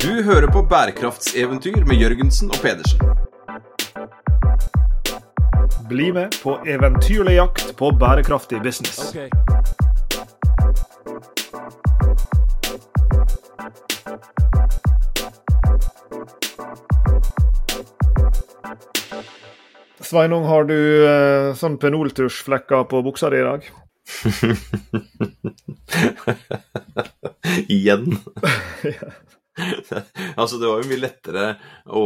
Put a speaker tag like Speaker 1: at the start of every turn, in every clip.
Speaker 1: Du hører på bærekraftseventyr med Jørgensen og Pedersen.
Speaker 2: Bli med på eventyrlig jakt på bærekraftig business. Sveinung, har du eh, sånn penoltusjflekker på buksa di i dag?
Speaker 1: Igjen. altså, det var jo mye lettere å,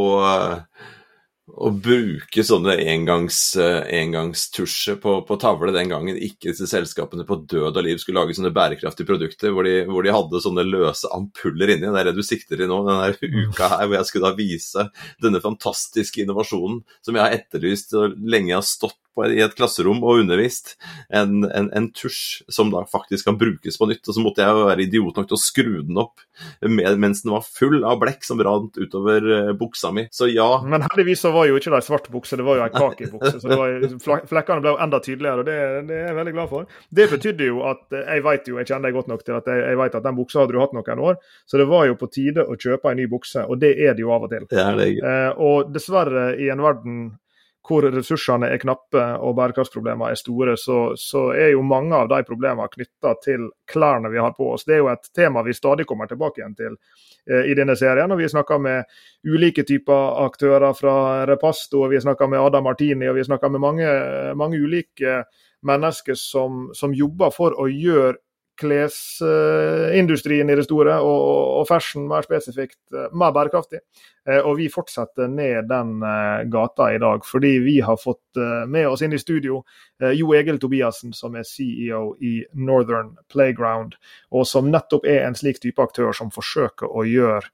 Speaker 1: å bruke sånne engangs, engangstusjer på, på tavle den gangen ikke disse selskapene på død og liv skulle lage sånne bærekraftige produkter hvor de, hvor de hadde sånne løse ampuller inni. Det er det du sikter i nå, denne uka her hvor jeg skulle da vise denne fantastiske innovasjonen som jeg har etterlyst og lenge har stått på i et klasserom og undervist en, en, en, tusj som da faktisk kan brukes på nytt. Og så måtte jeg jo være idiot nok til å skru den opp med, mens den var full av blekk som rant utover uh, buksa mi. Så ja.
Speaker 2: Men heldigvis så var jo ikke det ei svart bukse, det var jo ei kakebukse. Så var, flekkene ble jo enda tydeligere, og det, det, er jeg veldig glad for. Det betydde jo at jeg vet jo, jeg kjenner deg godt nok til at jeg, jeg vet at den buksa hadde du hatt noen år, så det var jo på tide å kjøpe en ny bukse, og det er det jo av og til.
Speaker 1: Det er det.
Speaker 2: Eh, og dessverre, i en verden hvor ressursene er knappe og bærekraftsproblemene er store, så, så, er jo mange av de problemene knytta til klærne vi har på oss. Det er jo et tema vi stadig kommer tilbake igjen til eh, i denne serien. og Vi snakker med ulike typer aktører fra Repasto, og vi snakker med Adam Martini og vi snakker med mange, mange ulike mennesker som, som jobber for å gjøre klesindustrien i det store, og, og fashion mer spesifikt, eh, mer bærekraftig. Eh, og vi fortsetter ned den eh, gata i dag, fordi vi har fått med oss inn i studio Jo Egil Tobiassen, som er CEO i Northern Playground, og som nettopp er en slik type aktør som forsøker å gjøre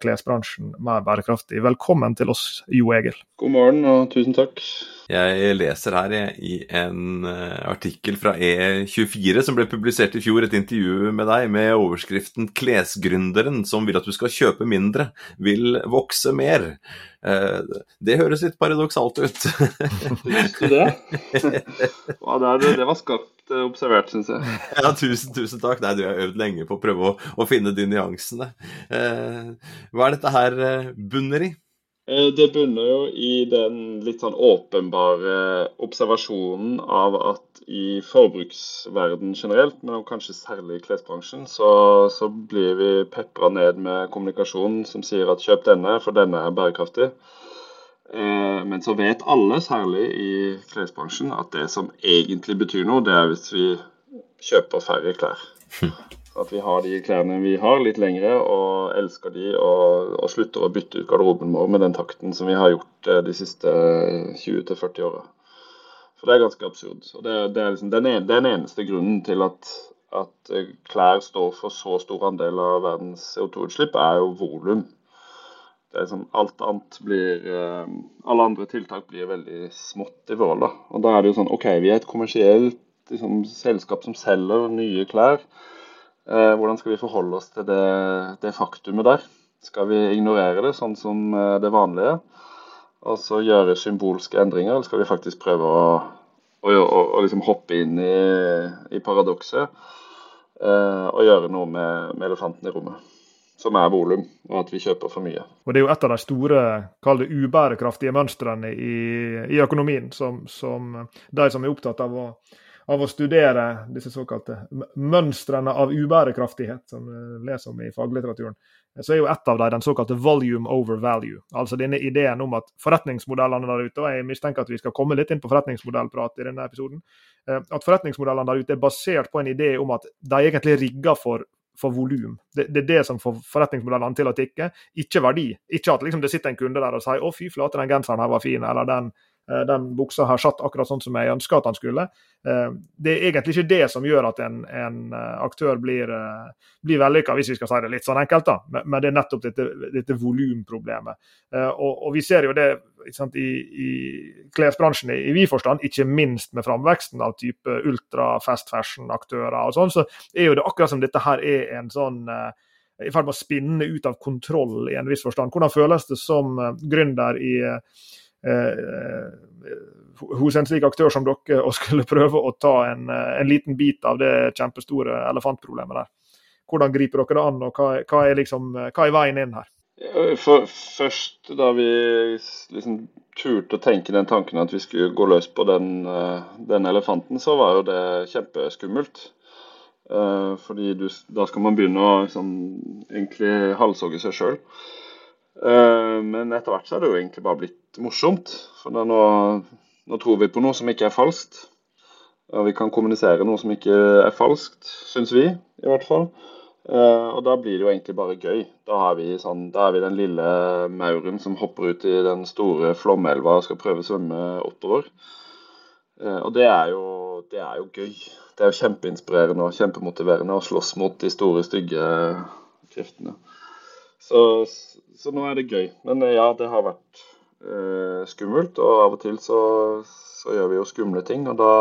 Speaker 2: klesbransjen mer bærekraftig. Velkommen til oss, Jo Egil.
Speaker 3: God morgen og tusen takk.
Speaker 1: Jeg leser her i en eh, artikkel fra E24 som ble publisert i fjor, et intervju med deg med overskriften 'Klesgründeren som vil at du skal kjøpe mindre, vil vokse mer'. Eh, det høres litt paradoksalt ut.
Speaker 3: Syns du det? Det var skarpt eh, observert, syns jeg.
Speaker 1: Ja, tusen, tusen takk. Nei, du har øvd lenge på å prøve å, å finne de nyansene. Hva er dette her bunner i?
Speaker 3: Eh, det bunner jo i den litt sånn åpenbare observasjonen av at i forbruksverden generelt, men kanskje særlig i klesbransjen, så, så blir vi pepra ned med kommunikasjon som sier at kjøp denne, for denne er bærekraftig. Eh, men så vet alle, særlig i klesbransjen, at det som egentlig betyr noe, det er hvis vi kjøper færre klær. At vi har de klærne vi har, litt lengre, og elsker de og, og slutter å bytte ut garderoben vår med den takten som vi har gjort eh, de siste 20-40 åra. For det er ganske absurd. Og det, det er liksom den, en, den, eneste grunnen til at, at, eh, klær står for så stor andel av verdens CO2-utslipp, er jo volum. Det er liksom, alt annet blir eh, Alle andre tiltak blir veldig smått i forhold. da. Og da er det jo sånn OK, vi er et kommersielt liksom, selskap som selger nye klær. Eh, hvordan skal vi forholde oss til det, det, faktumet der? Skal vi ignorere det sånn som eh, det vanlige, og så gjøre symbolske endringer, eller skal vi faktisk prøve å, å, å, å liksom hoppe inn i, i paradokset eh, og gjøre noe med, med elefanten i rommet? som er volum, og at vi kjøper for mye.
Speaker 2: Og Det er jo et av de store kall det ubærekraftige mønstrene i, i økonomien, som, som, de som er opptatt av å av å studere disse såkalte mønstrene av ubærekraftighet, som vi leser om i faglitteraturen, så er jo ett av dem den såkalte volume over value. Altså denne ideen om at forretningsmodellene der ute, og jeg mistenker at vi skal komme litt inn på forretningsmodellprat i denne episoden, eh, at forretningsmodellene der ute er basert på en idé om at de egentlig er rigga for for volum. Det, det, er det som får forretningsmodellene til å tikke, ikke verdi. Ikke at liksom det sitter en kunde der og sier 'Å, fy flate, den genseren her var fin', eller den Eh, den buksa har satt akkurat sånn som jeg ønska at han skulle. Eh, det er egentlig ikke det som gjør at en, en eh, aktør blir, blir vellykka, hvis vi skal si det litt sånn enkelt. da, Men det er nettopp dette, dette volumproblemet. Og, og, vi ser jo det sant, i, i klesbransjen i, vid forstand, ikke minst med framveksten av type ultra fast fashion-aktører og sånn, så er jo det akkurat som dette her er en sånn i ferd med å spinne ut av kontroll i en viss forstand. Hvordan føles det som gründer i Eh, hos en slik aktør som dere og skulle prøve å ta en, eh, en, liten bit av det kjempestore elefantproblemet der. hvordan griper dere det an, og hva, hva, er liksom, hva er veien inn her?
Speaker 3: For, først da vi liksom turte å tenke den tanken at vi skulle gå løs på den, eh, den elefanten, så var jo det kjempeskummelt. Fordi du, da skal man begynne å liksom, egentlig halshogge seg sjøl. Eh, men etter hvert så er det jo egentlig bare blitt morsomt. For nå, nå, tror vi på noe som ikke er falskt. Og vi kan kommunisere noe som ikke er falskt, syns vi i hvert fall. Uh, og da blir det jo egentlig bare gøy. Da er, vi sånn, da er vi den lille mauren som hopper ut i den store flomelva og skal prøve å svømme oppover. Uh, og det er, jo, det er, jo, gøy. Det er jo kjempeinspirerende og kjempemotiverende å slåss mot de store, stygge kreftene. Så, så nå er det gøy. Men uh, ja, det har vært skummelt. Og av og til så, så, gjør vi jo skumle ting, og da,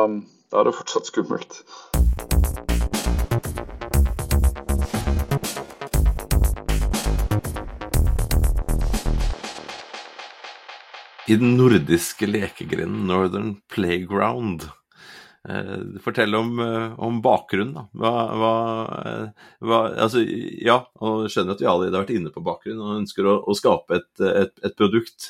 Speaker 3: da er det fortsatt skummelt.
Speaker 1: i den nordiske lekegrinden Northern Playground. Eh, fortell om, eh, om bakgrunnen, da. Hva, hva, eh, hva, altså, ja, og skjønner at vi allerede har vært inne på bakgrunnen og ønsker å, å skape et, et, et produkt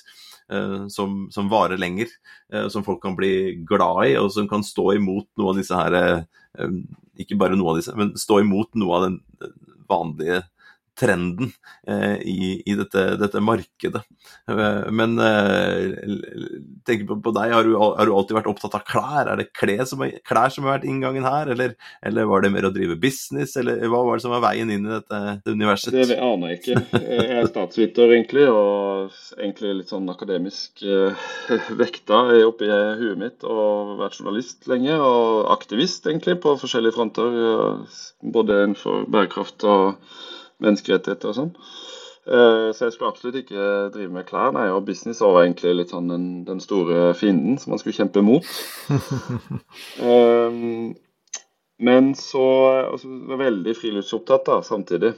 Speaker 1: eh, som, som, varer lenger, eh, som folk kan bli glad i, og som kan stå imot noe av disse her eh, Ikke bare noe av disse, men stå imot noe av den vanlige trenden eh, i, i dette, dette, markedet. Eh, men eh, tenk på, på deg, har du, har du, alltid vært opptatt av klær? Er det klær som, er, klær som har vært inngangen her, eller, eller, var det mer å drive business, eller hva var det som var veien inn i dette, universet?
Speaker 3: Det, aner jeg ikke. Jeg er statsviter egentlig, og egentlig litt sånn akademisk vekta oppi huet mitt, og vært journalist lenge, og aktivist egentlig på forskjellige fronter, både innenfor bærekraft og menneskerettigheter og sånn. Uh, så jeg skulle absolutt ikke drive med klær. Nei, og business var egentlig litt sånn den, den store fienden som man skulle kjempe mot. um, men så altså, var veldig friluftsopptatt da, samtidig.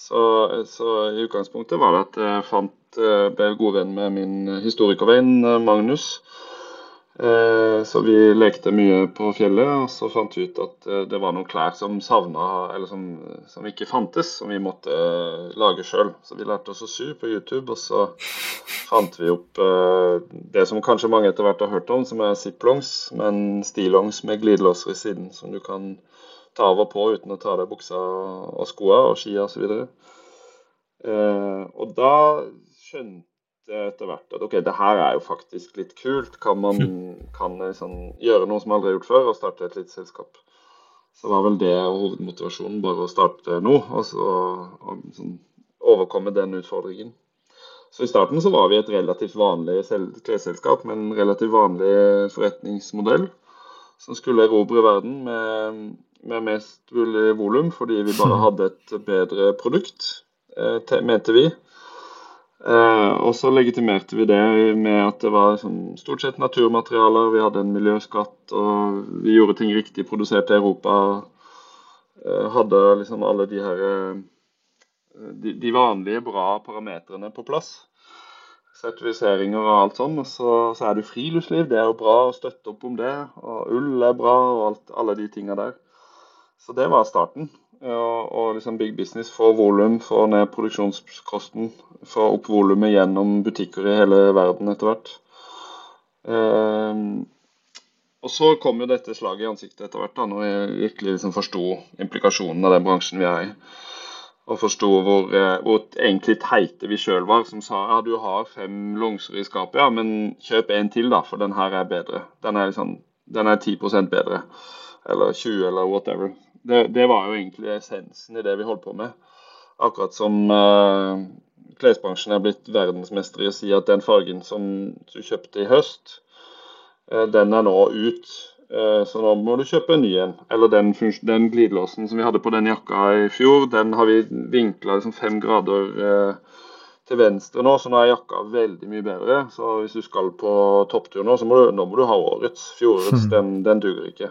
Speaker 3: Så, så, i utgangspunktet var det at jeg fant, ble god venn med min historikervenn Magnus. Eh, så vi lekte mye på fjellet, og så fant vi ut at eh, det var noen klær som savna, eller som, som, ikke fantes, som vi måtte eh, lage sjøl. Så vi lærte oss å sy på YouTube, og så fant vi opp det som kanskje mange etter hvert har hørt om, som er ziplongs, men stillongs med glidelåser i siden, som du kan ta av og på uten å ta av deg buksa og skoa og skia osv. Og da skjønte etter hvert at ok, det her er jo faktisk litt kult. Kan man kan liksom, gjøre noe som aldri er gjort før, og starte et lite selskap? Så var vel det hovedmotivasjonen, bare å starte noe. Og så og, sånn, overkomme den utfordringen. Så I starten så var vi et relativt vanlig klesselskap med en relativt vanlig forretningsmodell som skulle erobre verden med, med mest mulig volum, fordi vi bare hadde et bedre produkt, eh, mente vi. Eh, og så legitimerte vi det med at det var sånn, stort sett naturmaterialer. Vi hadde en miljøskatt, og vi gjorde ting riktig produsert i Europa. Eh, hadde liksom alle de her eh, de, de, vanlige bra parametrene på plass. Sertifiseringer og alt sånn. Og så, så, er det friluftsliv, det er jo bra å støtte opp om det. Og ull er bra, og alt, alle de tinga der. Så det var starten og, og liksom big business få volum, få ned produksjonskosten, få opp volumet gjennom butikker i hele verden etter hvert. Um, og så kom jo dette slaget i ansiktet etter hvert, da, når jeg virkelig liksom forsto implikasjonen av den bransjen vi er i. Og forsto hvor, eh, hvor, egentlig teite vi sjøl var, som sa ja, du har fem longser i skapet, ja, men kjøp en til, da, for den her er bedre. Den er, liksom, den er 10 bedre. Eller 20, eller whatever. Det, det, var jo egentlig essensen i det vi holdt på med. Akkurat som uh, klesbransjen er blitt verdensmester i å si at den fargen som du kjøpte i høst, uh, den er nå ut. Uh, så nå må du kjøpe en ny en. Eller den, den, glidelåsen som vi hadde på den jakka i fjor, den har vi vinkla liksom fem grader til venstre nå, så nå er jakka veldig mye bedre. Så hvis du skal på topptur nå, så må du, nå må du ha årets. Fjorårets, den, den duger ikke.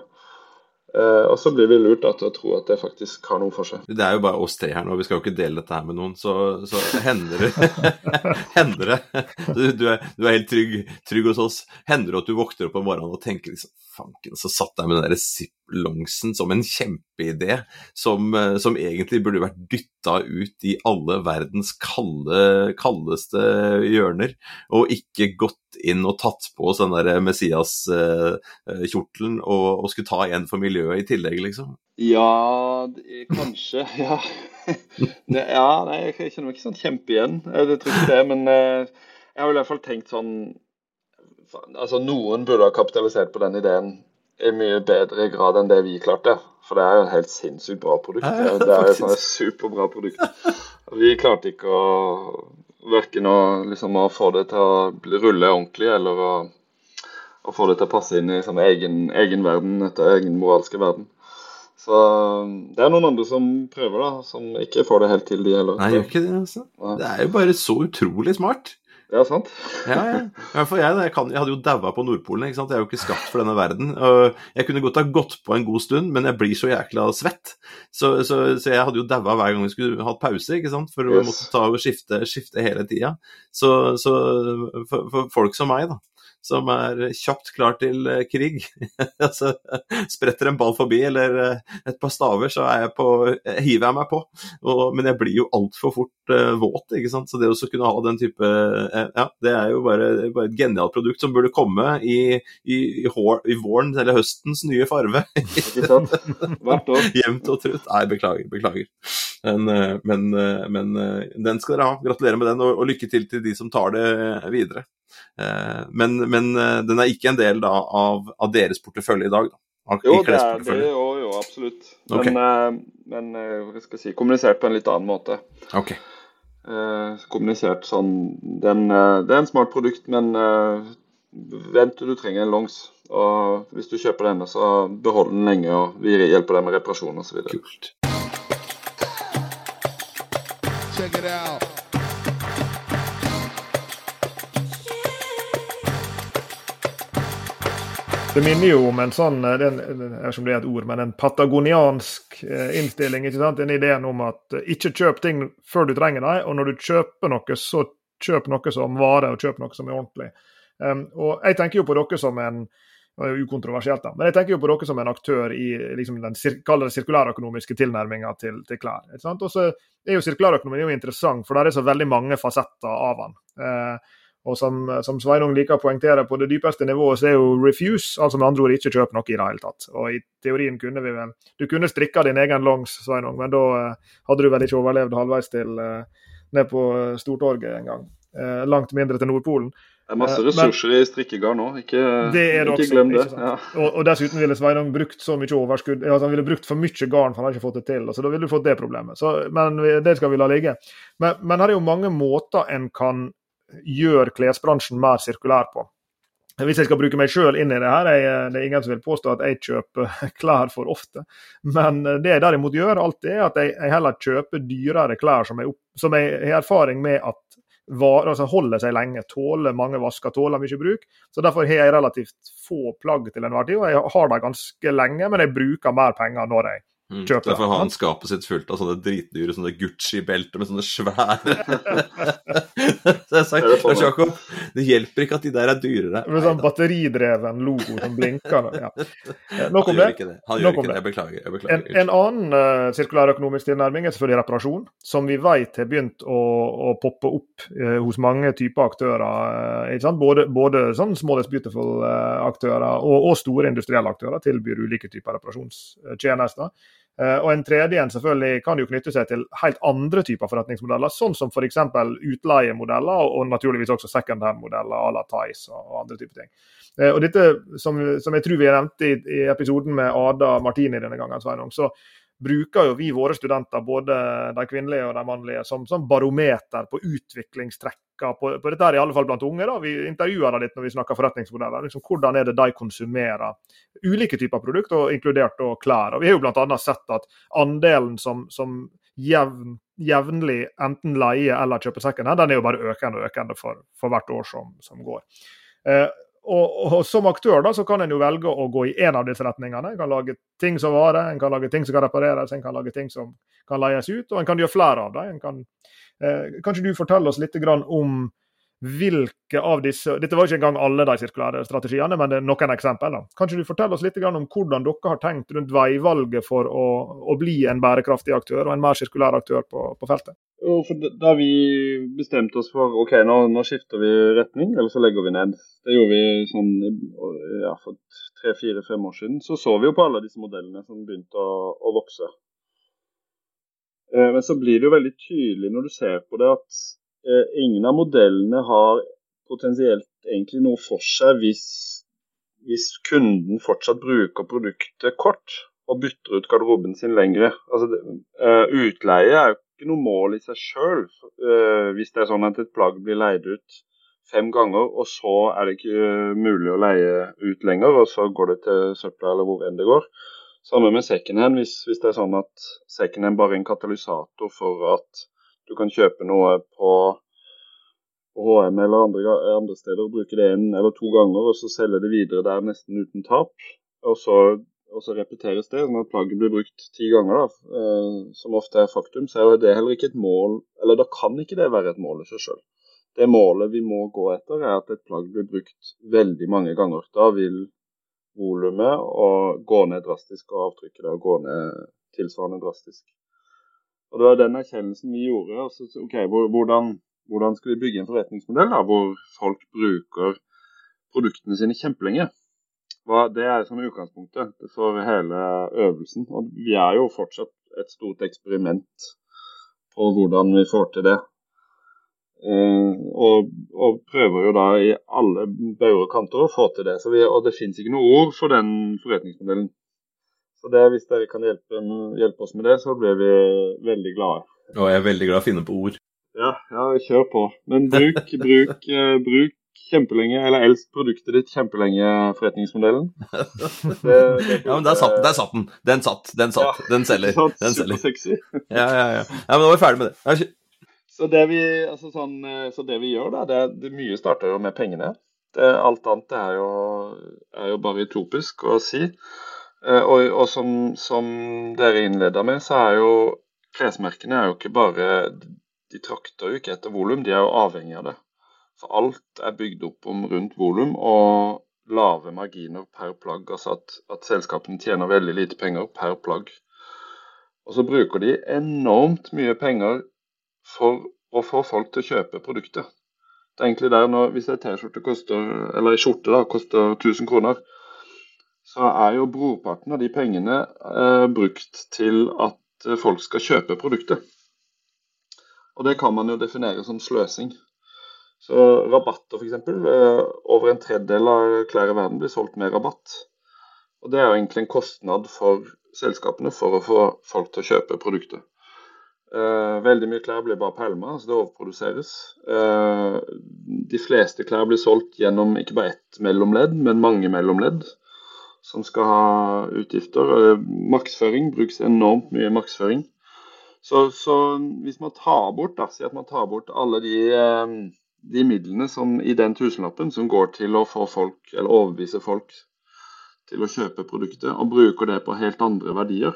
Speaker 3: Uh, og så blir vi lurt da, til å tro at det faktisk har noe for seg.
Speaker 1: Det er jo bare oss tre her nå, vi skal jo ikke dele dette her med noen. Så, så hender det Hender det du, du, er, du, er, helt trygg, trygg, hos oss. Hender det at du våkner opp om morgenen og tenker liksom fanken, så satt jeg med den der zip-longsen som en kjempeidé, som, eh, som, egentlig burde vært dytta ut i alle verdens kalde, kaldeste hjørner, og ikke gått inn og tatt på oss den der Messias-kjortelen og, og skulle ta igjen for miljøet i tillegg, liksom.
Speaker 3: Ja, kanskje. Ja. ja nei, jeg kjenner meg ikke sånn kjempe igjen. Jeg tror ikke det, men jeg har i hvert fall tenkt sånn Altså, noen burde ha kapitalisert på den ideen i mye bedre grad enn det vi klarte. For det er jo en helt sinnssykt bra produkt. Det, det er jo et superbra produkt. Vi klarte ikke å verken å, liksom, å få det til å rulle ordentlig, eller å, å, få det til å passe inn i sånn egen, egen verden, etter egen moralske verden. Så det er noen andre som prøver, da, som ikke får det helt til, de heller.
Speaker 1: Nei, gjør ikke det, altså. Det er jo bare så utrolig smart.
Speaker 3: Ja, sant?
Speaker 1: ja, ja. Hvert jeg, jeg, kan, jeg hadde jo daua på Nordpolen. ikke sant? Jeg er jo ikke skapt for denne verden. og Jeg kunne godt ha gått på en god stund, men jeg blir så jækla svett. Så, så, så jeg hadde jo daua hver gang vi skulle hatt pause, ikke sant? for å yes. måtte ta og skifte, skifte hele tida. Så, så for, for, folk som meg, da, som er kjapt klar til eh, krig. altså, spretter en ball forbi eller eh, et par staver, så jeg på, hiver jeg meg på. Og, men jeg blir jo altfor fort uh, våt, ikke sant. Så det å kunne ha den type uh, Ja, det er jo bare, bare, et genialt produkt som burde komme i, i, i, hår, i våren eller høstens nye farve.
Speaker 3: Hvert år.
Speaker 1: Jevnt og trutt. Nei, beklager. Beklager. Men, men, men, den skal dere ha. Gratulerer med den, og, og lykke til til de som tar det videre. Eh, men, men, eh, den er ikke en del da, av, av, deres portefølje i dag? da?
Speaker 3: Jo, det er det, jo, jo absolutt. Men, okay. Men, men hva skal jeg si, kommunisert på en litt annen måte.
Speaker 1: Okay.
Speaker 3: Eh, kommunisert sånn den, Det er en smart produkt, men eh, vent til du trenger en longs. Og hvis du kjøper denne, så behold den lenge, og vi hjelper deg med reparasjon osv.
Speaker 1: Kult.
Speaker 2: Check it out. Det minner jo om en sånn eh, den, jeg vet ikke om det er et ord, men en patagoniansk eh, innstilling. ikke sant? Den ideen om at eh, ikke kjøp ting før du trenger dem, og når du kjøper noe, så kjøp noe som varer, og kjøp noe som er ordentlig. Um, og Jeg tenker jo på dere som en det er jo ukontroversielt da, men jeg tenker jo på dere som en aktør i liksom den sirkulærøkonomiske tilnærminga til, til, klær. ikke sant? Og så er jo Sirkulærøkonomien interessant, for der er så veldig mange fasetter av den. Eh, og som, som Sveinung liker å poengtere, på det dypeste nivået så er jo refuse, altså med andre ord ikke kjøp noe i det hele tatt. Og i teorien kunne vi vel Du kunne strikka din egen longs, Sveinung, men da uh, hadde du vel ikke overlevd halvveis til uh, ned på Stortorget en gang. Uh, langt mindre til Nordpolen.
Speaker 3: Det er masse ressurser men, i strikkegarn nå, ikke, det ikke også, glem det.
Speaker 2: Ja. Og, og, dessuten ville Sveinung brukt så mye overskudd, altså han ville brukt for mye garn, for han har ikke fått det til. altså Da ville du fått det problemet. Så, men det skal vi la ligge. Men, men her er jo mange måter en kan gjør klesbransjen mer sirkulær på. Hvis jeg skal bruke meg sjøl inn i det her, jeg, det er ingen som vil påstå at jeg kjøper klær for ofte. Men det jeg derimot gjør alltid, er at jeg, jeg heller kjøper dyrere klær som jeg, som jeg har erfaring med at var, altså holder seg lenge, tåler mange vasker, tåler mye bruk. Så Derfor har jeg relativt få plagg til enhver tid, og jeg har dem ganske lenge, men jeg bruker mer penger når jeg
Speaker 1: Mm, derfor har han skapet sitt fullt av sånne dritdyre sånne Gucci-belter med sånne svære Så jeg sa Jakob, det hjelper ikke at de der er dyrere.
Speaker 2: Med sånn batteridreven logo som blinker. Ja.
Speaker 1: Nok om det. det. Han gjør ikke det. Jeg beklager. Jeg beklager.
Speaker 2: En, en annen uh, sirkulærøkonomisk tilnærming er selvfølgelig reparasjon, som vi vet har begynt å, å poppe opp uh, hos mange typer aktører. Uh, både, både sånn Small as Beautiful-aktører og, og, store industrielle aktører tilbyr ulike typer reparasjonstjenester. Eh, og En tredje en selvfølgelig kan jo knytte seg til helt andre typer forretningsmodeller, sånn som f.eks. utleiemodeller og naturligvis også second hand-modeller à la Tice og andre typer ting. Eh, og dette, som, som jeg tror vi nevnte i, i episoden med Ada Martini denne gangen, Sveinung, så bruker jo vi våre studenter, både de kvinnelige og de mannlige, som, som barometer på utviklingstrekker på, på, dette her, i alle fall blant unge. da, Vi intervjuer dem litt når vi snakker forretningsmodeller. liksom Hvordan er det de konsumerer ulike typer produkter, inkludert og klær. Og Vi har jo bl.a. sett at andelen som, som jevn, jevnlig enten leie eller kjøper second hand, den er jo bare økende og økende for, for hvert år som, som går. Eh, og, og, Som aktør da, så kan en jo velge å gå i én av disse retningene. En kan lage ting som varer, en kan lage ting som kan repareres, en kan lage ting som kan leies ut, og en kan gjøre flere av dem. Kan, eh, kanskje du forteller oss litt om hvilke av disse Dette var ikke engang alle de sirkulære strategiene, men det er noen eksempler. Kan ikke du fortelle oss litt om hvordan dere har tenkt rundt veivalget for å, å bli en bærekraftig aktør og en mer sirkulær aktør på, på feltet?
Speaker 3: Da vi bestemte oss for ok, nå, nå, skifter vi retning, eller så legger vi ned. Det gjorde vi sånn ja, for tre-fire-fem år siden. Så så vi jo på alle disse modellene som begynte å, å vokse. Eh, men så blir det jo veldig tydelig når du ser på det at ingen av modellene har potensielt egentlig noe for seg hvis, hvis kunden fortsatt bruker produktet kort og bytter ut garderoben sin lengre. Altså, uh, utleie er jo ikke noe mål i seg sjøl. Eh, hvis det er sånn at et plagg blir leid ut fem ganger, og så er det ikke mulig å leie ut lenger, og så går det til søpla eller hvor enn det går. Samme med secondhand, hvis, hvis det er sånn at secondhand bare er en katalysator for at du kan kjøpe noe på, HM eller andre, andre, steder og bruke det en eller to ganger, og så selge det videre der nesten uten tap. Og så, og så repeteres det, Når plagget blir brukt ti ganger, da, eh, som ofte er faktum. Så er det heller ikke et mål, eller da kan ikke det være et mål i seg sjøl. Det målet vi må gå etter, er at et plagg blir brukt veldig mange ganger. Da vil volumet gå ned drastisk, og avtrykket da gå ned tilsvarende drastisk. Og Det var den erkjennelsen vi gjorde. Også, ok, hvordan, hvordan, skal vi bygge en forretningsmodell da, hvor folk bruker produktene sine kjempelenge? Det er som utgangspunktet for hele øvelsen. Og vi er jo fortsatt et stort eksperiment på hvordan vi får til det. Uh, og, og, prøver jo da i alle bauger og kanter å få til det. Vi, og det finnes ikke noe ord for den forretningsmodellen. Så det, Hvis dere kan hjelpe, hjelpe, oss med det, så blir vi veldig glade.
Speaker 1: Og jeg er veldig glad i å finne på ord.
Speaker 3: Ja, ja kjør på. Men bruk, bruk, uh, bruk kjempelenge, eller elsk produktet ditt kjempelenge, forretningsmodellen.
Speaker 1: Det, det ja, men der satt, der satt, den. Den satt. Den satt. Ja, den selger. Den selger.
Speaker 3: Supersexy.
Speaker 1: ja, ja, ja. ja, men nå er vi ferdig med det.
Speaker 3: Så det vi, altså sånn, eh, så det vi gjør, da, det, det mye starter jo med pengene. Det, alt annet er jo, er jo bare utopisk å si. Eh, og, og som, som, dere innleda med, så er jo klesmerkene er jo ikke bare De trakter jo ikke etter volum, de er jo avhengig av det. For alt er bygd opp om rundt volum og lave marginer per plagg. Altså at, at, selskapene tjener veldig lite penger per plagg. Og så bruker de enormt mye penger for å få folk til å kjøpe produktet. Det er egentlig der når, Hvis T-skjorte koster, eller en skjorte da, koster 1000 kroner, så er jo brorparten av de pengene eh, brukt til at eh, folk skal kjøpe produktet. Og det kan man jo definere som sløsing. Så rabatter f.eks. Eh, over en tredjedel av klær i verden blir solgt med rabatt. Og det er jo egentlig en kostnad for selskapene for å få folk til å kjøpe produktet. Eh, veldig mye klær blir bare pælma, så det overproduseres. Eh, de fleste klær blir solgt gjennom ikke bare ett mellomledd, men mange mellomledd som skal ha utgifter. Markedsføring brukes enormt mye markedsføring. Så, så, hvis man tar bort da, si at man tar bort alle de, eh, de, midlene som i den tusenlappen som går til å få folk, eller overbevise folk til å kjøpe produktet, og bruker det på helt andre verdier.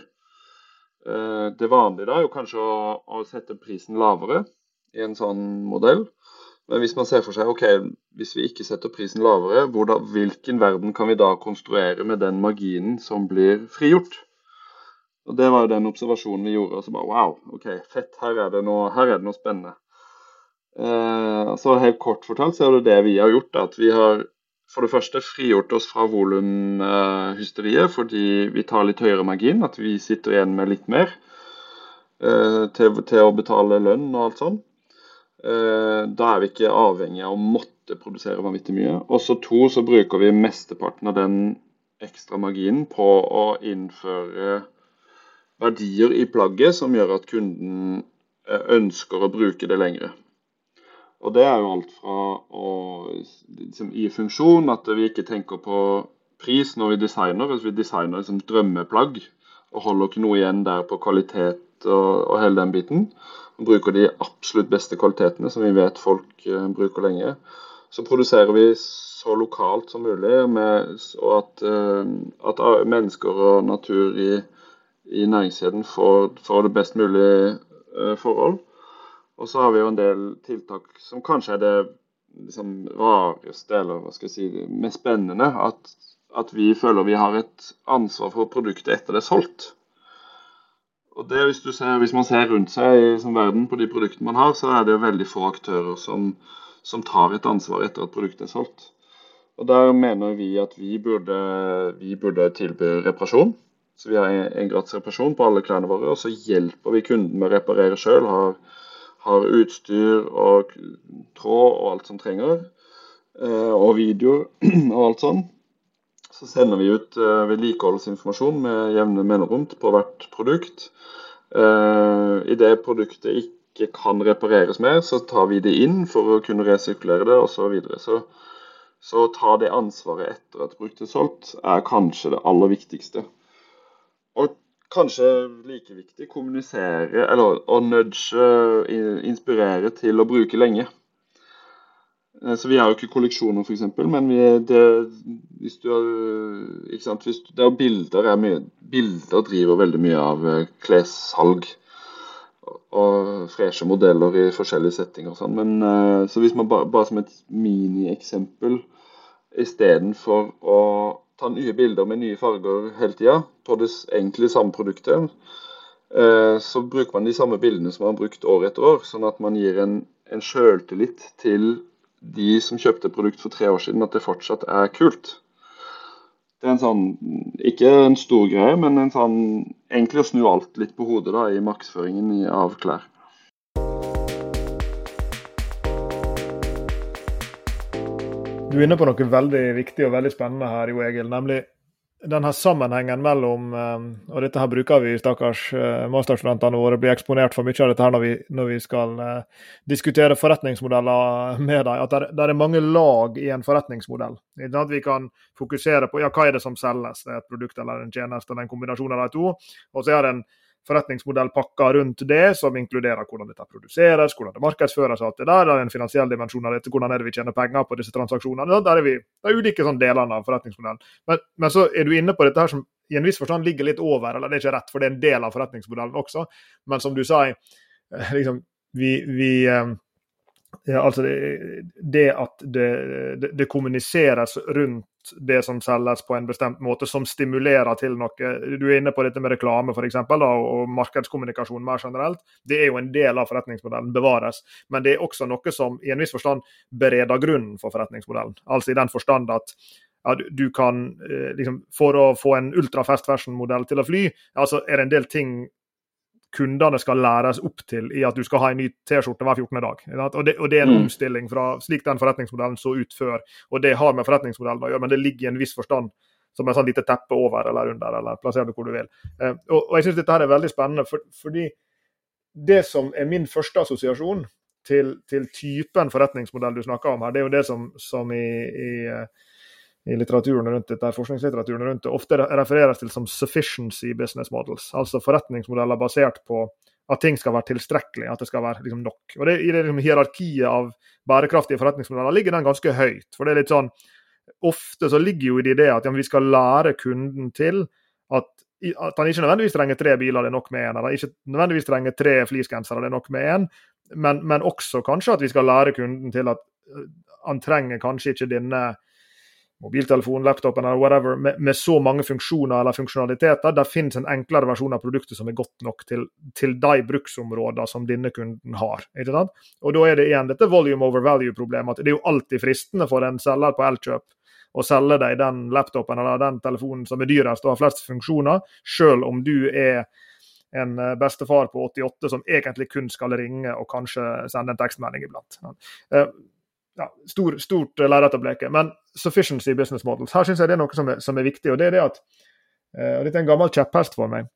Speaker 3: Eh, det vanlige da er jo kanskje å, å sette prisen lavere i en sånn modell. Men hvis man ser for seg ok, hvis vi ikke setter prisen lavere, hvordan, hvilken verden kan vi da konstruere med den marginen som blir frigjort? Og Det var jo den observasjonen vi gjorde. og så bare Wow, ok, fett, her er det noe, er det noe spennende. Eh, så Helt kort fortalt så er det det vi har gjort. at Vi har for det første frigjort oss fra volumhysteriet fordi vi tar litt høyere margin. At vi sitter igjen med litt mer eh, til, til, å betale lønn og alt sånt. Eh, da er vi ikke avhengig av å måtte produsere vanvittig mye. Og så to, så bruker vi mesteparten av den ekstra marginen på å innføre verdier i plagget som gjør at kunden eh, ønsker å bruke det lengre. Og det er jo alt fra å liksom, i funksjon, at vi ikke tenker på pris når vi designer. Hvis vi designer liksom, drømmeplagg og holder ikke noe igjen der på kvalitet og, og hele den biten bruker de absolutt beste kvalitetene som vi vet folk uh, bruker lenge. Så produserer vi så lokalt som mulig, med, og at, uh, at, mennesker og natur i, i næringskjeden får, får, det best mulig forhold. Og så har vi jo en del tiltak som kanskje er det liksom, rareste, eller hva skal jeg si, mest spennende. At, at vi føler vi har et ansvar for produktet etter det er solgt. Og det, hvis, ser, hvis, man ser rundt seg i som verden på de produktene man har, så er det veldig få aktører som, som tar et ansvar etter at produktet er solgt. Og Der mener vi at vi burde, vi burde tilby reparasjon. Så Vi har en gratis reparasjon på alle klærne våre, og så hjelper vi kunden med å reparere sjøl. Har, har, utstyr og tråd og alt som trenger. Eh, og videoer og alt sånn så sender vi ut uh, vedlikeholdsinformasjon med jevne mellomrom på hvert produkt. Uh, I det produktet ikke kan repareres mer, så tar vi det inn for å kunne resirkulere det osv. Så, videre. så Så å ta det ansvaret etter at produktet er solgt, er kanskje det aller viktigste. Og kanskje like viktig kommunisere, eller å nudge, inspirere til å bruke lenge. Eh, så Vi har jo ikke kolleksjoner, f.eks., men vi, det, hvis du har, ikke sant, hvis det er bilder, er mye, bilder driver veldig mye av eh, klessalg. Og freshe modeller i forskjellige settinger og sånn. Men eh, så hvis man bare, bare som et minieksempel istedenfor å ta nye bilder med nye farger hele tida på det egentlig samme produktet, så bruker man de samme bildene som man har brukt år etter år. Sånn at man gir en, en sjøltillit til de som kjøpte produkt for tre år siden, at det fortsatt er kult. Det er en sånn, ikke en stor greie, men en sånn, egentlig å snu alt litt på hodet da, i markedsføringen av klær.
Speaker 2: Du er inne på noe veldig viktig og veldig spennende her, Jo Egil, nemlig denne sammenhengen mellom eh, Og dette her bruker vi, stakkars eh, masterstudentene våre, blir eksponert for mye av dette her når vi, når vi skal uh, diskutere forretningsmodeller med dem. At det er mange lag i en forretningsmodell. At vi kan fokusere på ja, hva er det som selges, det er et produkt eller en tjeneste eller en kombinasjon av de to. Og så er det en forretningsmodellpakker rundt det, som inkluderer hvordan dette produseres, hvordan det markedsføres og alt det der. Det er en finansiell dimensjon av dette, hvordan er det vi tjener penger på disse transaksjonene. Der er vi, det er ulike sånn delene av forretningsmodellen. Men, men, så er du inne på dette her som i en viss forstand ligger litt over, eller det er ikke rett, for det er en del av forretningsmodellen også. Men som du sa, eh, liksom, vi, vi eh, ja, altså det, det at det, det, det, kommuniseres rundt det som selges på en bestemt måte, som stimulerer til noe. Du er inne på dette med reklame for eksempel, da, og markedskommunikasjon mer generelt. Det er jo en del av forretningsmodellen, bevares. Men det er også noe som i en viss forstand bereder grunnen for forretningsmodellen. Altså i den forstand at ja, du kan eh, liksom, For å få en ultra fast fashion-modell til å fly, altså er det en del ting kundene skal læres opp til i at du skal ha en ny T-skjorte hver 14. dag. Og det, og det, er en mm. omstilling fra slik den forretningsmodellen så ut før. Og det har med forretningsmodellen å gjøre, men det ligger i en viss forstand som et sånn lite teppe over eller under, eller plasser det hvor du vil. Eh, og, og, jeg syns dette her er veldig spennende, for, fordi det som er min første assosiasjon til, til, typen forretningsmodell du snakker om her, det er jo det som, som i, i uh, i litteraturen rundt dette, forskningslitteraturen rundt det, ofte refereres til som sufficiency business models. Altså forretningsmodeller basert på at ting skal være tilstrekkelig, at det skal være liksom, nok. Og det, I det liksom, hierarkiet av bærekraftige forretningsmodeller ligger den ganske høyt. For det er litt sånn, Ofte så ligger jo i det at ja, vi skal lære kunden til at, at han ikke nødvendigvis trenger tre biler, det er nok med én. Eller ikke nødvendigvis trenger tre fleecegensere, det er nok med én. Men, men også kanskje at vi skal lære kunden til at han trenger kanskje ikke denne mobiltelefonen, laptopen eller whatever, med, med, så mange funksjoner eller funksjonaliteter. Det finnes en enklere versjon av produktet som er godt nok til, til de bruksområdene som denne kunden har. ikke sant? Og Da er det igjen dette volume over value-problemet. at Det er jo alltid fristende for en selger på Elkjøp å selge deg den laptopen eller den telefonen som er dyrest og har flest funksjoner, selv om du er en eh, bestefar på 88 som egentlig kun skal ringe og kanskje sende en tekstmelding iblant. Eh, ja, stor, stort lerret å bleke. Men sufficiency business models, her syns jeg det er noe som er, som er, viktig. og det er det at, uh, og Dette er en gammel kjepphest for meg.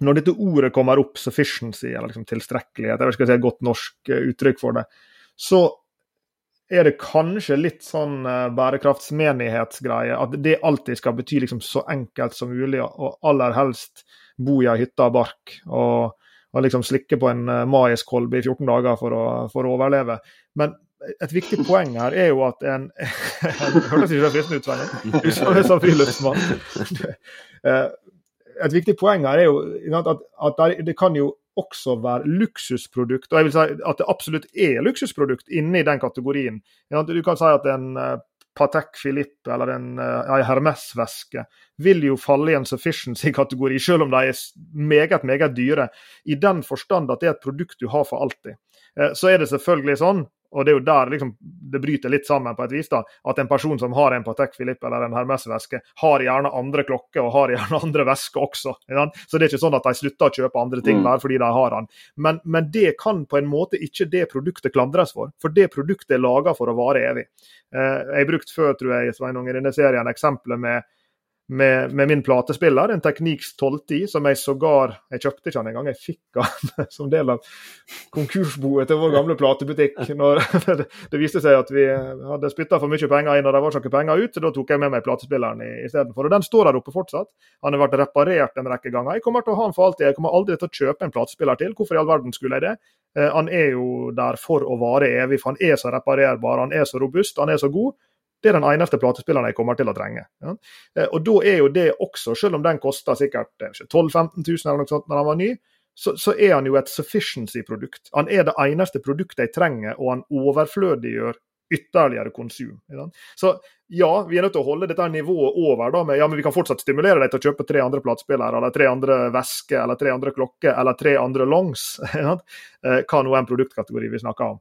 Speaker 2: Når dette ordet kommer opp, sufficiency, eller liksom tilstrekkelighet, jeg skal si et godt norsk uh, uttrykk for det, så er det kanskje litt sånn bærekraftsmenighetsgreie. At det alltid skal bety liksom så enkelt som mulig, og aller helst bo i ei hytte av bark. og, og liksom slikke på en maiskolbe i 14 dager for å, for å overleve. Men et viktig poeng her er jo at en Hørtes ikke fristende ut, Svein? Du et viktig poeng her er jo at, at det kan jo også være luksusprodukt. Og jeg vil si at det absolutt er luksusprodukt inni den kategorien. Du kan si at en eh, Patek Philippe eller en, en eh, Hermes-veske vil jo falle i en sufficiency-kategori, selv om de er meget, meget dyre. I den forstand at det er et produkt du har for alltid. Eh, så er det selvfølgelig sånn og det er jo der liksom, det bryter litt sammen på et vis. da, At en person som har en Patek Philippe eller en Hermes-veske, har gjerne andre klokker og har gjerne andre vesker også. Så det er ikke sånn at de slutter å kjøpe andre ting mm. bare fordi de har den. Men, men, det kan på en måte ikke det produktet klandres for, for det produktet er laga for å vare evig. Eh, jeg har brukt før, tror jeg, Sveinung, i denne serien eksempelet med med, med, min platespiller, en Techniques 1210, som jeg sågar Jeg kjøpte ikke den engang, jeg fikk den som del av konkursboet til vår gamle platebutikk. Når det, det viste seg at vi hadde spytta for mye penger inn, og det var ikke penger ut. så Da tok jeg med meg platespilleren istedenfor. Og den står der oppe fortsatt. Han har vært reparert en rekke ganger. Jeg kommer til å ha den for alltid. Jeg kommer aldri til å kjøpe en platespiller til. Hvorfor i all verden skulle jeg det? Eh, han er jo der for å vare evig, for han er så reparerbar, han er så robust, han er så god. Det er den eneste platespilleren jeg kommer til å trenge. Ja. Eh, og da er jo det også, selv om den kosta sikkert 12 000-15 000 eller noe sånt når den var ny, så, så er han jo et sufficiency-produkt. Han er det eneste produktet jeg trenger, og han overflødiggjør ytterligere konsum. Ja. Så ja, vi er nødt til å holde dette nivået over. da, med, ja, men Vi kan fortsatt stimulere deg til å kjøpe tre andre platespillere, eller tre andre vesker, eller tre andre klokker, eller tre andre longs. Ja. Eh, hva nå en produktkategori vi snakker om.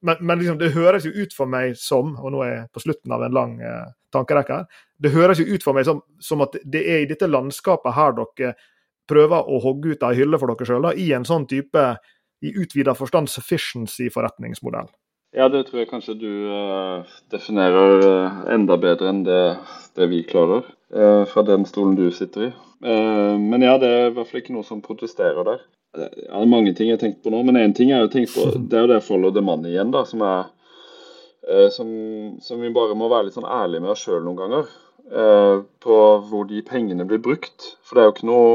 Speaker 2: Men, men liksom, det høres jo ut for meg som, og nå er jeg på slutten av en lang eh, tankerekke her, det høres jo ut for meg som, som, at det er i dette landskapet her dere prøver å hogge ut ei hylle for dere sjøl, i en sånn type i utvida forstand sufficiency-forretningsmodell.
Speaker 3: Ja, det tror jeg kanskje du uh, definerer uh, enda bedre enn det, det vi klarer, uh, fra den stolen du sitter i. men ja, det er i hvert fall ikke noe som protesterer der. Det er mange ting jeg har tenkt på nå, men én ting jeg har tenkt på, det er jo det follow the money igjen, da, som er eh, som, som, vi bare må være litt sånn ærlige med oss sjøl noen ganger. Eh, på hvor de pengene blir brukt. For det er jo ikke noe,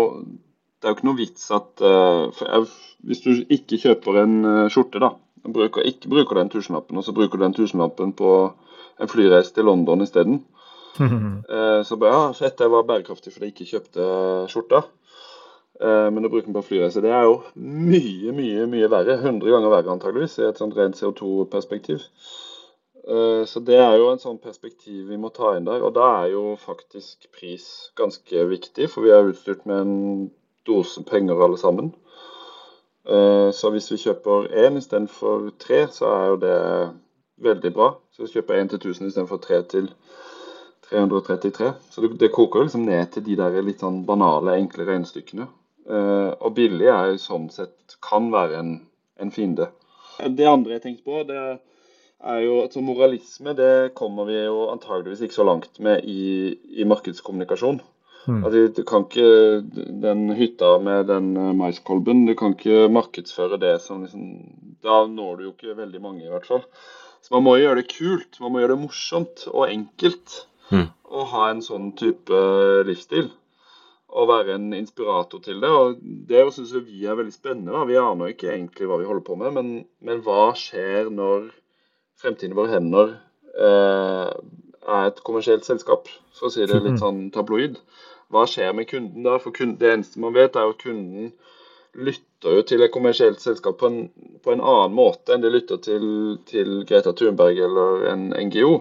Speaker 3: det er jo ikke noe vits at eh, jeg, Hvis du ikke kjøper en uh, skjorte, da, bruker, ikke bruker den tusenlappen, og så bruker du den tusenlappen på en flyreise til London isteden. eh, så bare ja, fett, jeg var bærekraftig fordi jeg ikke kjøpte skjorta. Eh, men å bruke den på flyreise det er jo mye, mye mye verre. 100 ganger verre antageligvis i et sånt rent CO2-perspektiv. Eh, så det er jo en sånn perspektiv vi må ta inn der. Og da er jo faktisk pris ganske viktig, for vi er utstyrt med en dose penger alle sammen. Eh, så hvis vi kjøper én istedenfor tre, så er jo det veldig bra. Så vi kjøper én til 1000 istedenfor tre til 333. Så det, det koker jo liksom ned til de der litt sånn banale, enkle regnestykkene. Eh, og billig er sånn sett kan være en, en fiende. Det andre jeg tenkte på, det er jo at moralisme det kommer vi jo antageligvis ikke så langt med i, i markedskommunikasjon. Mm. Altså, du kan ikke Den hytta med den eh, maiskolben, du kan ikke markedsføre det som liksom Da når du jo ikke veldig mange, i hvert fall. Så man må gjøre det kult, man må gjøre det morsomt og enkelt mm. å ha en sånn type livsstil å være en inspirator til det. og Det syns vi er veldig spennende. Da. Vi aner ikke egentlig hva vi holder på med, men, men hva skjer når fremtiden i våre hender eh, er et kommersielt selskap, for å si det litt sånn tabloid? Hva skjer med kunden da? For kunden, det eneste man vet, er at kunden lytter jo til et kommersielt selskap på en, på en annen måte enn de lytter til, til Greta Thunberg eller en NGO.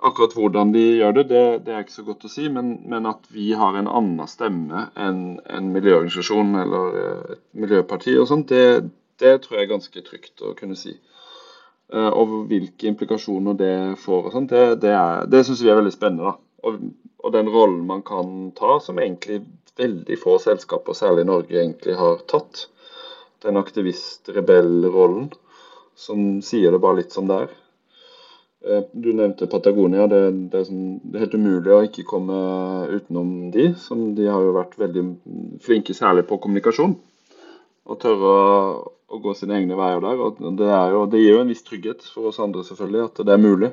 Speaker 3: Akkurat hvordan de gjør det, det, det, er ikke så godt å si, men, men at vi har en annen stemme enn en miljøorganisasjon eller eh, et miljøparti og sånt, det, det, tror jeg er ganske trygt å kunne si. Eh, og hvilke implikasjoner det får og sånt, det, det, det syns vi er veldig spennende. da. Og, og, den rollen man kan ta, som egentlig veldig få selskaper, særlig i Norge, egentlig har tatt. Den aktivist-rebell-rollen, som sier det bare litt som det er. Eh, du nevnte Patagonia. Det, det, er sånn, det, er helt umulig å ikke komme utenom de. Som de har jo vært veldig flinke, særlig på kommunikasjon. Og tørre å, å gå sine egne veier der. Og det, jo, det, gir jo en viss trygghet for oss andre selvfølgelig, at det er mulig.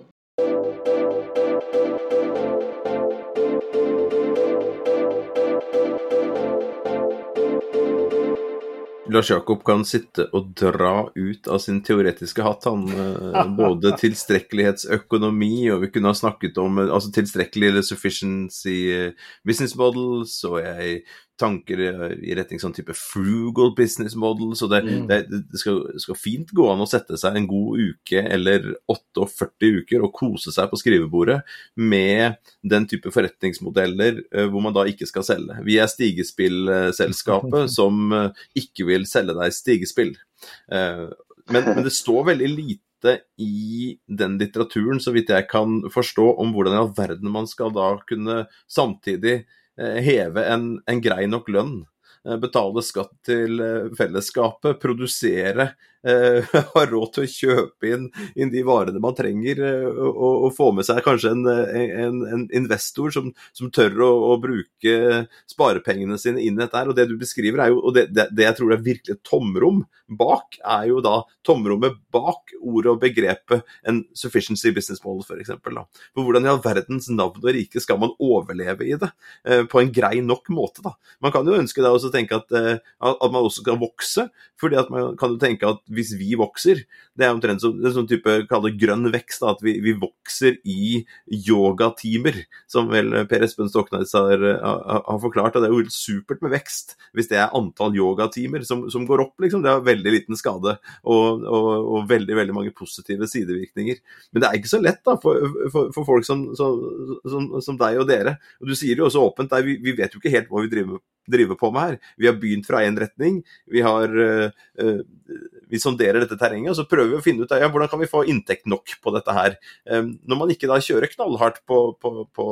Speaker 1: Lars Jakob kan sitte og dra ut av sin teoretiske hatt, han. Eh, både tilstrekkelighetsøkonomi, og vi kunne ha snakket om eh, altså tilstrekkelig eller sufficiency eh, business models, og jeg tanker i retning sånn type frugal business model. Så det, mm. det, det, skal, skal, fint gå an å sette seg en god uke eller 48 uker og kose seg på skrivebordet med den type forretningsmodeller uh, hvor man da ikke skal selge. Vi er stigespillselskapet som uh, ikke vil selge deg stigespill. Men, men, det står veldig lite i den litteraturen, så vidt jeg kan forstå, om hvordan i all verden man skal da kunne samtidig Eh, heve en, en grei nok lønn, eh, betale skatt til eh, fellesskapet, produsere eh, har råd til å kjøpe inn, inn de varene man trenger, eh, og, og, få med seg kanskje en, en, en investor som, som tør å, å, bruke sparepengene sine inn i dette. og Det du beskriver, er jo, og det, det, det jeg tror er virkelig et tomrom bak, er jo da tomrommet bak ordet og begrepet en sufficiency business model, f.eks. For hvordan i all verdens navn og rike skal man overleve i det eh, på en grei nok måte? da? Man kan jo ønske da også tenke at, eh, at man også kan vokse, fordi at man kan jo tenke at hvis vi vokser. Det er omtrent som en sånn type kalle grønn vekst, da, at vi, vi, vokser i yogatimer, som vel Per Espen Stoknes har, har, har, forklart. Og det er jo supert med vekst hvis det er antall yogatimer som, som går opp, liksom. Det har veldig liten skade og, og, og, veldig veldig mange positive sidevirkninger. Men det er ikke så lett da, for, for, for folk som, som, som, deg og dere. Og Du sier jo også åpent, der, vi, vi vet jo ikke helt hva vi driver med på med her. Vi har begynt fra én retning. Vi har uh, vi sonderer dette terrenget, og så prøver vi å finne ut ja, hvordan kan vi få inntekt nok på dette her. Um, når man ikke da kjører knallhardt på, på, på,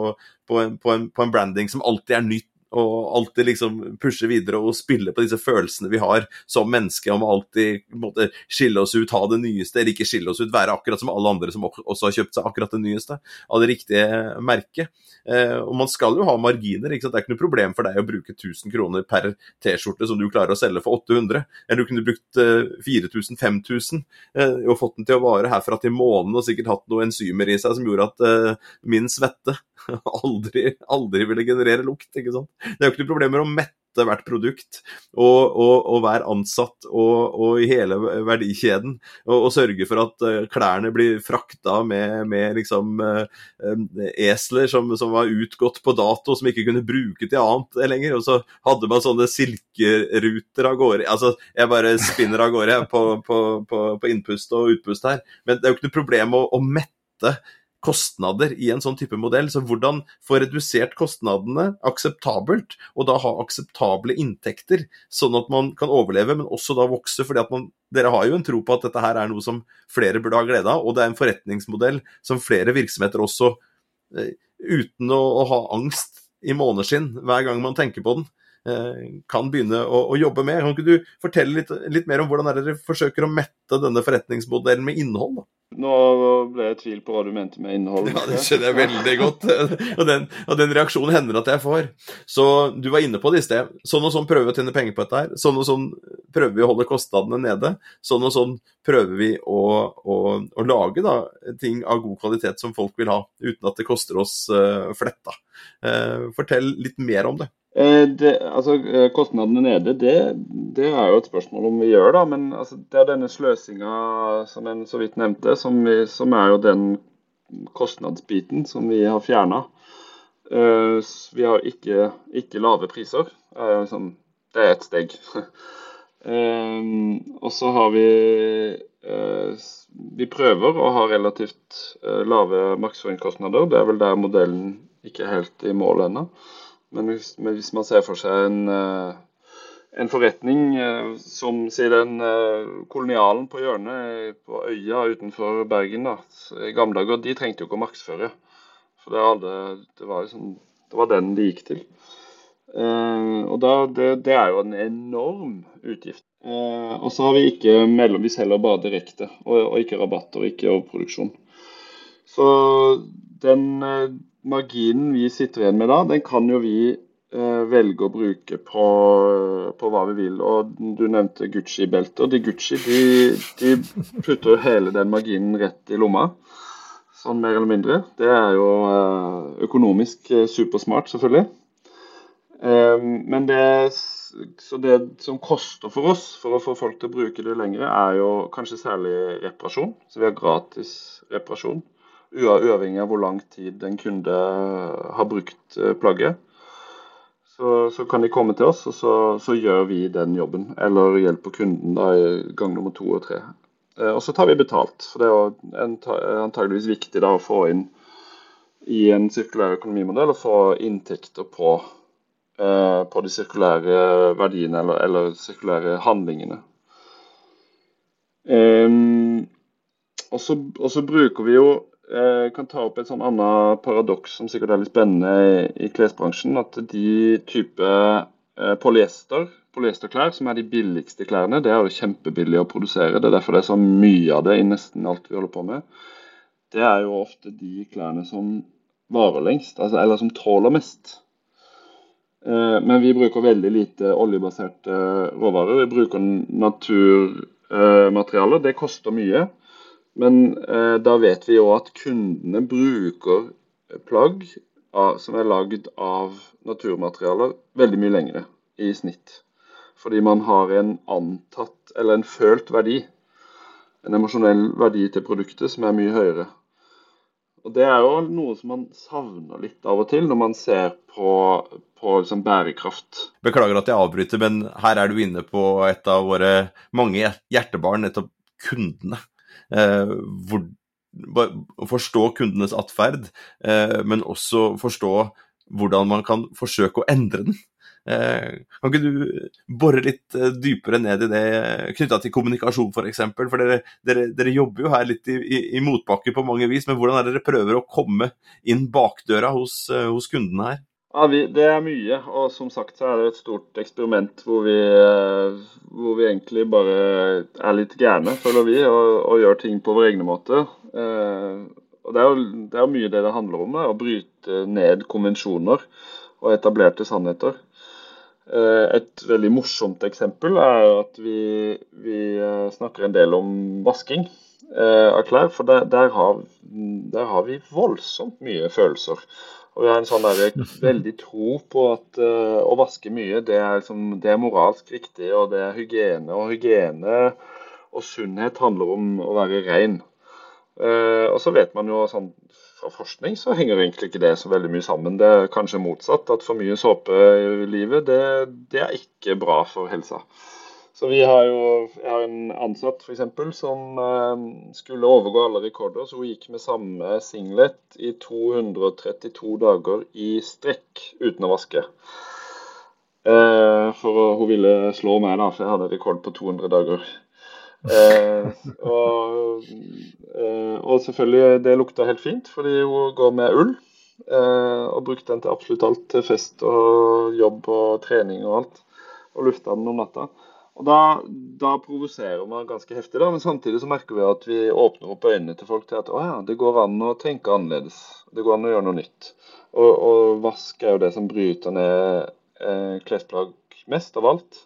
Speaker 1: på en, en, branding som alltid er nytt og alltid liksom pushe videre og spille på disse følelsene vi har som menneske om alltid måte, skille oss ut, ha det nyeste, eller ikke skille oss ut, være akkurat som alle andre som også har kjøpt seg akkurat det nyeste, av det riktige merket. Eh, og man skal jo ha marginer. ikke sant? Det er ikke noe problem for deg å bruke 1000 kroner per T-skjorte som du klarer å selge for 800, eller du kunne brukt eh, 4000-5000 eh, og fått den til å vare herfra til månen og sikkert hatt noen enzymer i seg som gjorde at eh, min svette aldri, aldri ville generere lukt. ikke sant? Det er jo ikke noe problem med å mette hvert produkt og, og, og hver ansatt og, og, i hele verdikjeden. Og, sørge for at uh, klærne blir frakta med, med liksom uh, esler som, som, var utgått på dato, som ikke kunne bruke til annet lenger. Og så hadde man sånne silkeruter av gårde. Altså, jeg bare spinner av gårde på, på, på, på, innpust og utpust her. Men det er jo ikke noe problem å, å mette kostnader i en sånn type modell. Så hvordan få redusert kostnadene akseptabelt, og da ha akseptable inntekter, sånn at man kan overleve, men også da vokse. fordi at man, dere har jo en tro på at dette her er noe som flere burde ha glede av, og det er en forretningsmodell som flere virksomheter også, eh, uten å, å ha angst i måneskinn hver gang man tenker på den, kan begynne å, å, jobbe med. Kan ikke du fortelle litt, litt mer om hvordan dere forsøker å mette denne forretningsmodellen med innhold? da?
Speaker 3: Nå ble jeg i tvil på hva du mente med innhold.
Speaker 1: Ja, Det skjønner jeg veldig godt, og den, og den, reaksjonen hender at jeg får. Så du var inne på det i sted. Sånn og sånn prøver vi å tjene penger på dette her. Sånn og sånn prøver vi å holde kostnadene nede. Sånn og sånn prøver vi å, å, å lage da, ting av god kvalitet som folk vil ha, uten at det koster oss uh, fletta. Uh, fortell litt mer om det.
Speaker 3: Eh, det, altså, eh, Kostnadene nede, det, det, er jo et spørsmål om vi gjør, da. Men altså, det er denne sløsinga som en så vidt nevnte, som, vi, som er jo den kostnadsbiten som vi har fjerna. Uh, eh, vi har ikke, ikke lave priser. Uh, sånn, det er ett steg. uh, og så har vi Vi prøver å ha relativt lave markedsføringskostnader. Det er vel der modellen ikke er helt i mål ennå. Men hvis, men hvis, man ser for seg en, eh, en forretning eh, som sier den eh, kolonialen på hjørnet på øya utenfor Bergen da, i gamle dager, de trengte jo ikke å markedsføre. For det, hadde, det, var, liksom, det var, den de gikk til. Og da, det, det, er jo en enorm utgift. Og så har vi ikke mellom, vi selger bare direkte, og, og ikke rabatter, ikke overproduksjon. Så den marginen vi sitter igjen med da, den kan jo vi eh, velge å bruke på, på, hva vi vil. Og Du nevnte Gucci-belter. De Gucci de, de putter jo hele den marginen rett i lomma. Sånn mer eller mindre. Det er jo eh, økonomisk eh, supersmart, selvfølgelig. Eh, men det, det som koster for oss for å få folk til å bruke det lenger, er jo kanskje særlig reparasjon. Så vi har gratis reparasjon uavhengig av hvor lang tid en kunde har brukt eh, plagget. så, så, kan de komme til oss, og så, så, gjør vi den jobben. Eller hjelper kunden da i gang nummer to og tre. Eh, og så tar vi betalt. For det er antageligvis viktig da å få inn i en sirkulær økonomimodell å få inntekter på, eh, på de sirkulære verdiene eller, eller sirkulære handlingene. Um, og så bruker vi jo jeg kan ta opp et sånn annet paradoks som sikkert er litt spennende i, i klesbransjen. At de type eh, polyester, polyesterklær, som er de billigste klærne, det er jo kjempebillig å produsere. Det er derfor det er så mye av det i nesten alt vi holder på med. Det er jo ofte de klærne som varer lengst, altså, eller som tåler mest. Eh, men vi bruker veldig lite oljebaserte råvarer. Vi bruker naturmaterialer. Det koster mye. Men eh, da vet vi jo at kundene bruker plagg av, som er lagd av naturmaterialer, veldig mye lengre i snitt. Fordi man har en antatt, eller en følt verdi, en emosjonell verdi til produktet som er mye høyere. Og Det er jo noe som man savner litt av og til når man ser på, på liksom bærekraft.
Speaker 1: Beklager at jeg avbryter, men her er du inne på et av våre mange hjertebarn, nettopp kundene. Eh, hvor, forstå kundenes atferd, eh, men også forstå hvordan man kan forsøke å endre den. Eh, kan ikke du bore litt dypere ned i det knytta til kommunikasjon f.eks.? For, eksempel? for dere, dere, dere, jobber jo her litt i, i, i motbakke på mange vis, men hvordan er det dere prøver å komme inn bakdøra hos, hos kundene her?
Speaker 3: Ja, vi, Det er mye. Og som sagt så er det et stort eksperiment hvor vi, eh, hvor vi egentlig bare er litt gærne, føler vi, og, og gjør ting på vår egne måte. Eh, og Det er jo det er mye det det handler om, å bryte ned konvensjoner og etablerte sannheter. Eh, et veldig morsomt eksempel er at vi, vi eh, snakker en del om vasking av klær. For der, der, har, der har vi voldsomt mye følelser. Og vi har en sånn der, veldig tro på at uh, å vaske mye, det er, liksom, det er, moralsk riktig, og det er hygiene. Og hygiene og sunnhet handler om å være ren. Uh, og så vet man jo sånn fra forskning så henger egentlig ikke det så veldig mye sammen. Det er kanskje motsatt. At for mye såpe i livet, det, det er ikke bra for helsa. Så vi har jo Jeg har en ansatt f.eks. som eh, skulle overgå alle rekorder. Så hun gikk med samme singlet i 232 dager i strekk uten å vaske. Eh, for hun ville slå meg, da, for jeg hadde rekord på 200 dager. Eh, og, og, selvfølgelig, det lukta helt fint, fordi hun går med ull. Og brukte den til absolutt alt. Til fest og jobb og trening og alt. Og lufta den om natta. Og Da, da provoserer man ganske heftig, da, men samtidig så merker vi at vi åpner opp øynene til folk til at å ja, det går an å tenke annerledes. Det går an å gjøre noe nytt. Og, og vask er jo det som bryter ned eh, klesplagg mest av alt.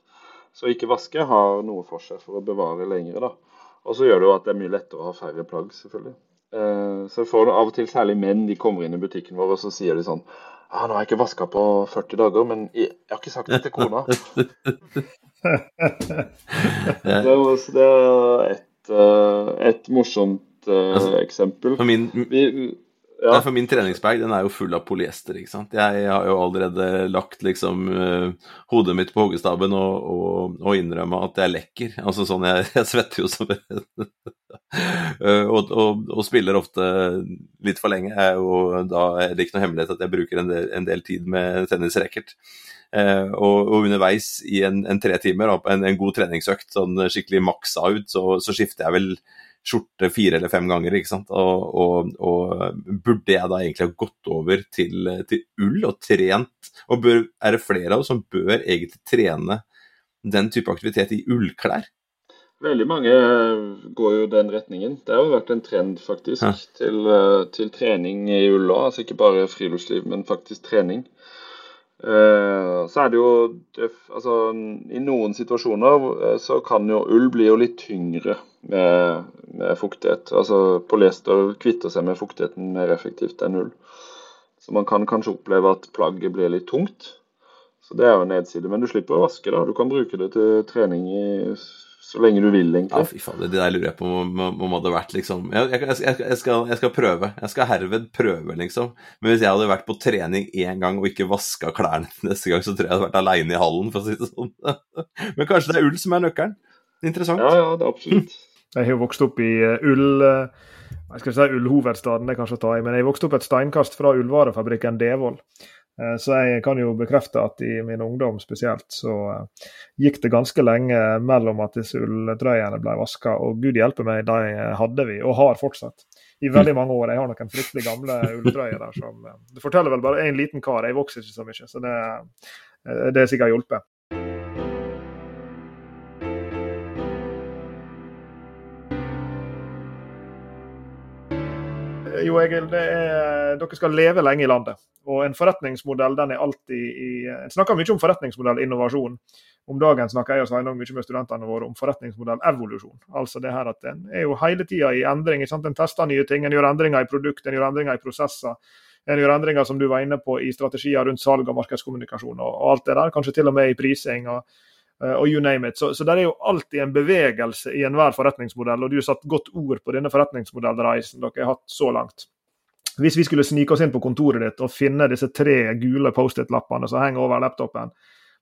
Speaker 3: Så ikke vaske har noe for seg for å bevare lengre. da. Og så gjør det jo at det er mye lettere å ha færre plagg, selvfølgelig. Eh, så får av og til særlig menn de kommer inn i butikken vår og så sier de sånn ah, 'Nå har jeg ikke vaska på 40 dager, men jeg har ikke sagt det til kona.' det, var, et, eh, et morsomt uh, altså, eksempel.
Speaker 1: Min, vi, ja. Nei, for min treningsbag den er jo full av polyester. ikke sant? Jeg, har jo allerede lagt liksom uh, hodet mitt på hoggestaben og, og, og innrømma at jeg lekker. Altså sånn, Jeg, jeg svetter jo som uh, og, og, og, spiller ofte litt for lenge. Er jo, da er det ikke noe hemmelighet at jeg bruker en del, en del tid med tennisracket. Eh, og, og, underveis i en, en tre timer, en, en god treningsøkt, sånn skikkelig maksa ut, så, så skifter jeg vel skjorte fire eller fem ganger. ikke sant? Og, og, og burde jeg da egentlig ha gått over til, til ull og trent? Og bør, er det flere av oss som bør egentlig trene den type aktivitet i ullklær?
Speaker 3: Veldig mange går jo den retningen. Det har jo vært en trend faktisk ja. til, til, trening i ulla. Altså ikke bare friluftsliv, men faktisk trening. Uh, så er det jo altså, I noen situasjoner eh, så kan jo ull bli jo litt tyngre med, med fuktighet. Altså Polyester kvitter seg med fuktigheten mer effektivt enn ull. Så man kan kanskje oppleve at plagget blir litt tungt. Så det er jo en nedside. Men du slipper å vaske, da. Du kan bruke det til trening i så lenge du vil, egentlig.
Speaker 1: Ja, fy faen, det der lurer jeg på om, om hadde vært liksom jeg, jeg, jeg, jeg, skal, jeg skal prøve. Jeg skal herved prøve, liksom. Men hvis jeg hadde vært på trening én gang og ikke vaska klærne neste gang, så tror jeg jeg hadde vært aleine i hallen, for å si det sånn. Men kanskje det er ull som er nøkkelen? Interessant.
Speaker 3: Ja, ja, det er absolutt.
Speaker 2: Jeg har jo vokst opp i eh, ull... Eh, jeg skal si ullhovedstaden, det er kanskje å ta i, men jeg vokste opp et steinkast fra ullvarefabrikken Devold. Eh, så jeg kan jo bekrefte at i min ungdom spesielt, så eh, gikk det ganske lenge mellom at disse ulltrøyene ble vaska, og gud hjelpe meg, de hadde vi, og har fortsatt, i veldig mange år. Jeg har noen fryktelig gamle ulltrøyer der som eh, Det forteller vel bare en liten kar, jeg vokser ikke så mye, så det, det er sikkert hjulpet. Jo, Egil, er, dere skal leve lenge i landet. Og en forretningsmodell den er alltid i En snakker mye om forretningsmodell innovasjon. Om dagen snakker jeg og Sveinung mye med studentene våre om forretningsmodell evolusjon. Altså det her at en er jo hele tida i endring. ikke sant? En tester nye ting, en gjør endringer i produkt, en gjør endringer i prosesser. En gjør endringer som du var inne på i strategier rundt salg og markedskommunikasjon og, alt det der. Kanskje til og med i prising. og og you name it. Så, så det er jo alltid en bevegelse i enhver forretningsmodell, og du har satt godt ord på denne forretningsmodellreisen dere har hatt så langt. Hvis vi skulle snike oss inn på kontoret ditt og finne disse tre gule Post-It-lappene som henger over laptopen,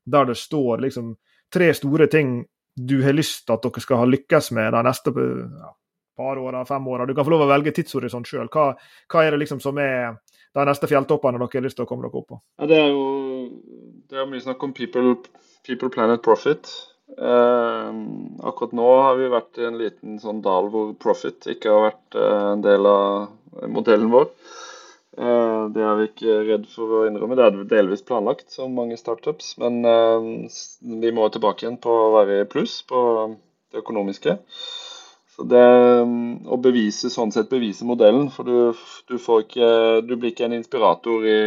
Speaker 2: der det står liksom tre store ting du har lyst til at dere skal ha lykkes med de neste ja, par åra, fem åra. Du kan få lov å velge tidshorisont sjøl. Hva, hva, er det liksom som er de neste fjelltoppene dere har lyst til å komme dere opp på?
Speaker 3: Ja, det er jo det er mye snakk om people, people planet, profit. Eh, akkurat nå har vi vært i en liten sånn dal hvor profit ikke har vært eh, en del av modellen vår. Eh, det er vi ikke redd for å innrømme. Det er delvis planlagt, som mange startups. Men eh, vi må tilbake igjen på å være i pluss på det økonomiske. Så det Å bevise sånn sett bevise modellen, for du, du, ikke, du blir ikke en inspirator i,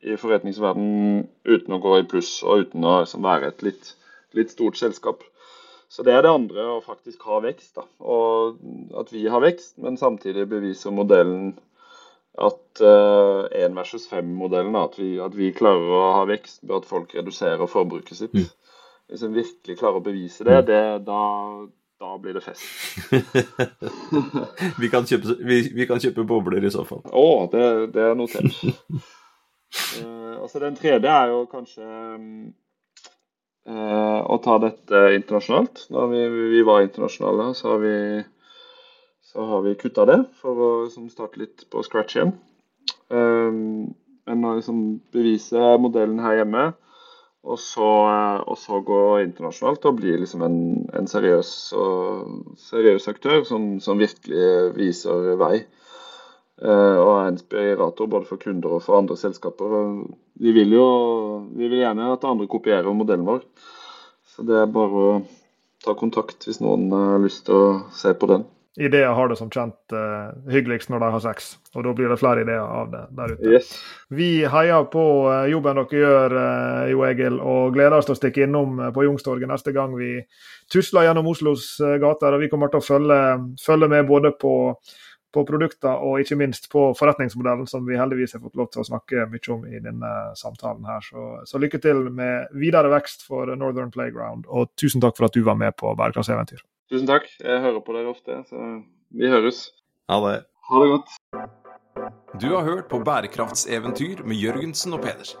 Speaker 3: i forretningsverdenen uten å gå i pluss og uten å liksom, være et litt, litt, stort selskap. Så det er det andre, å faktisk ha vekst. Da. Og at vi har vekst, men samtidig beviser modellen at uh, versus fem-modellen, at, at, vi klarer å ha vekst ved at folk reduserer forbruket sitt. Mm. Hvis en virkelig klarer å bevise det, det da, da blir det fest.
Speaker 1: vi, kan kjøpe, vi, vi, kan kjøpe, bobler i så fall.
Speaker 3: Å, det, det er notert. uh, altså Den tredje er jo kanskje uh, å ta dette internasjonalt. Da vi, vi var internasjonale, så har vi, så har vi kutta det for å liksom, starte litt på scratch igjen. Um, men å liksom, bevise modellen her hjemme og så, og så, gå internasjonalt og bli liksom en, en seriøs, seriøs, aktør som, som, virkelig viser vei. Eh, og er inspirator både for kunder og for andre selskaper. Vi vil jo vi vil gjerne at andre kopierer modellen vår. Så det er bare å ta kontakt hvis noen har lyst til å se på den
Speaker 2: ideer har det som kjent uh, hyggeligst når de har sex. Og da blir det flere ideer av det der ute.
Speaker 3: Yes.
Speaker 2: Vi heier på uh, jobben dere gjør, uh, Jo Egil, og gleder oss til å stikke innom på Jungstorget neste gang vi tusler gjennom Oslos gater. og Vi kommer til å følge, følge med både på, på produkter og ikke minst på forretningsmodellen, som vi heldigvis har fått lov til å snakke mye om i denne samtalen her. Så, så lykke til med videre vekst for Northern Playground, og tusen takk for at du var med på Bærekraftseventyr.
Speaker 3: Tusen takk. Jeg hører på dere ofte, så vi høres.
Speaker 1: Ha det.
Speaker 3: Ha det godt.
Speaker 1: Du har hørt på Bærekraftseventyr med Jørgensen og Pedersen.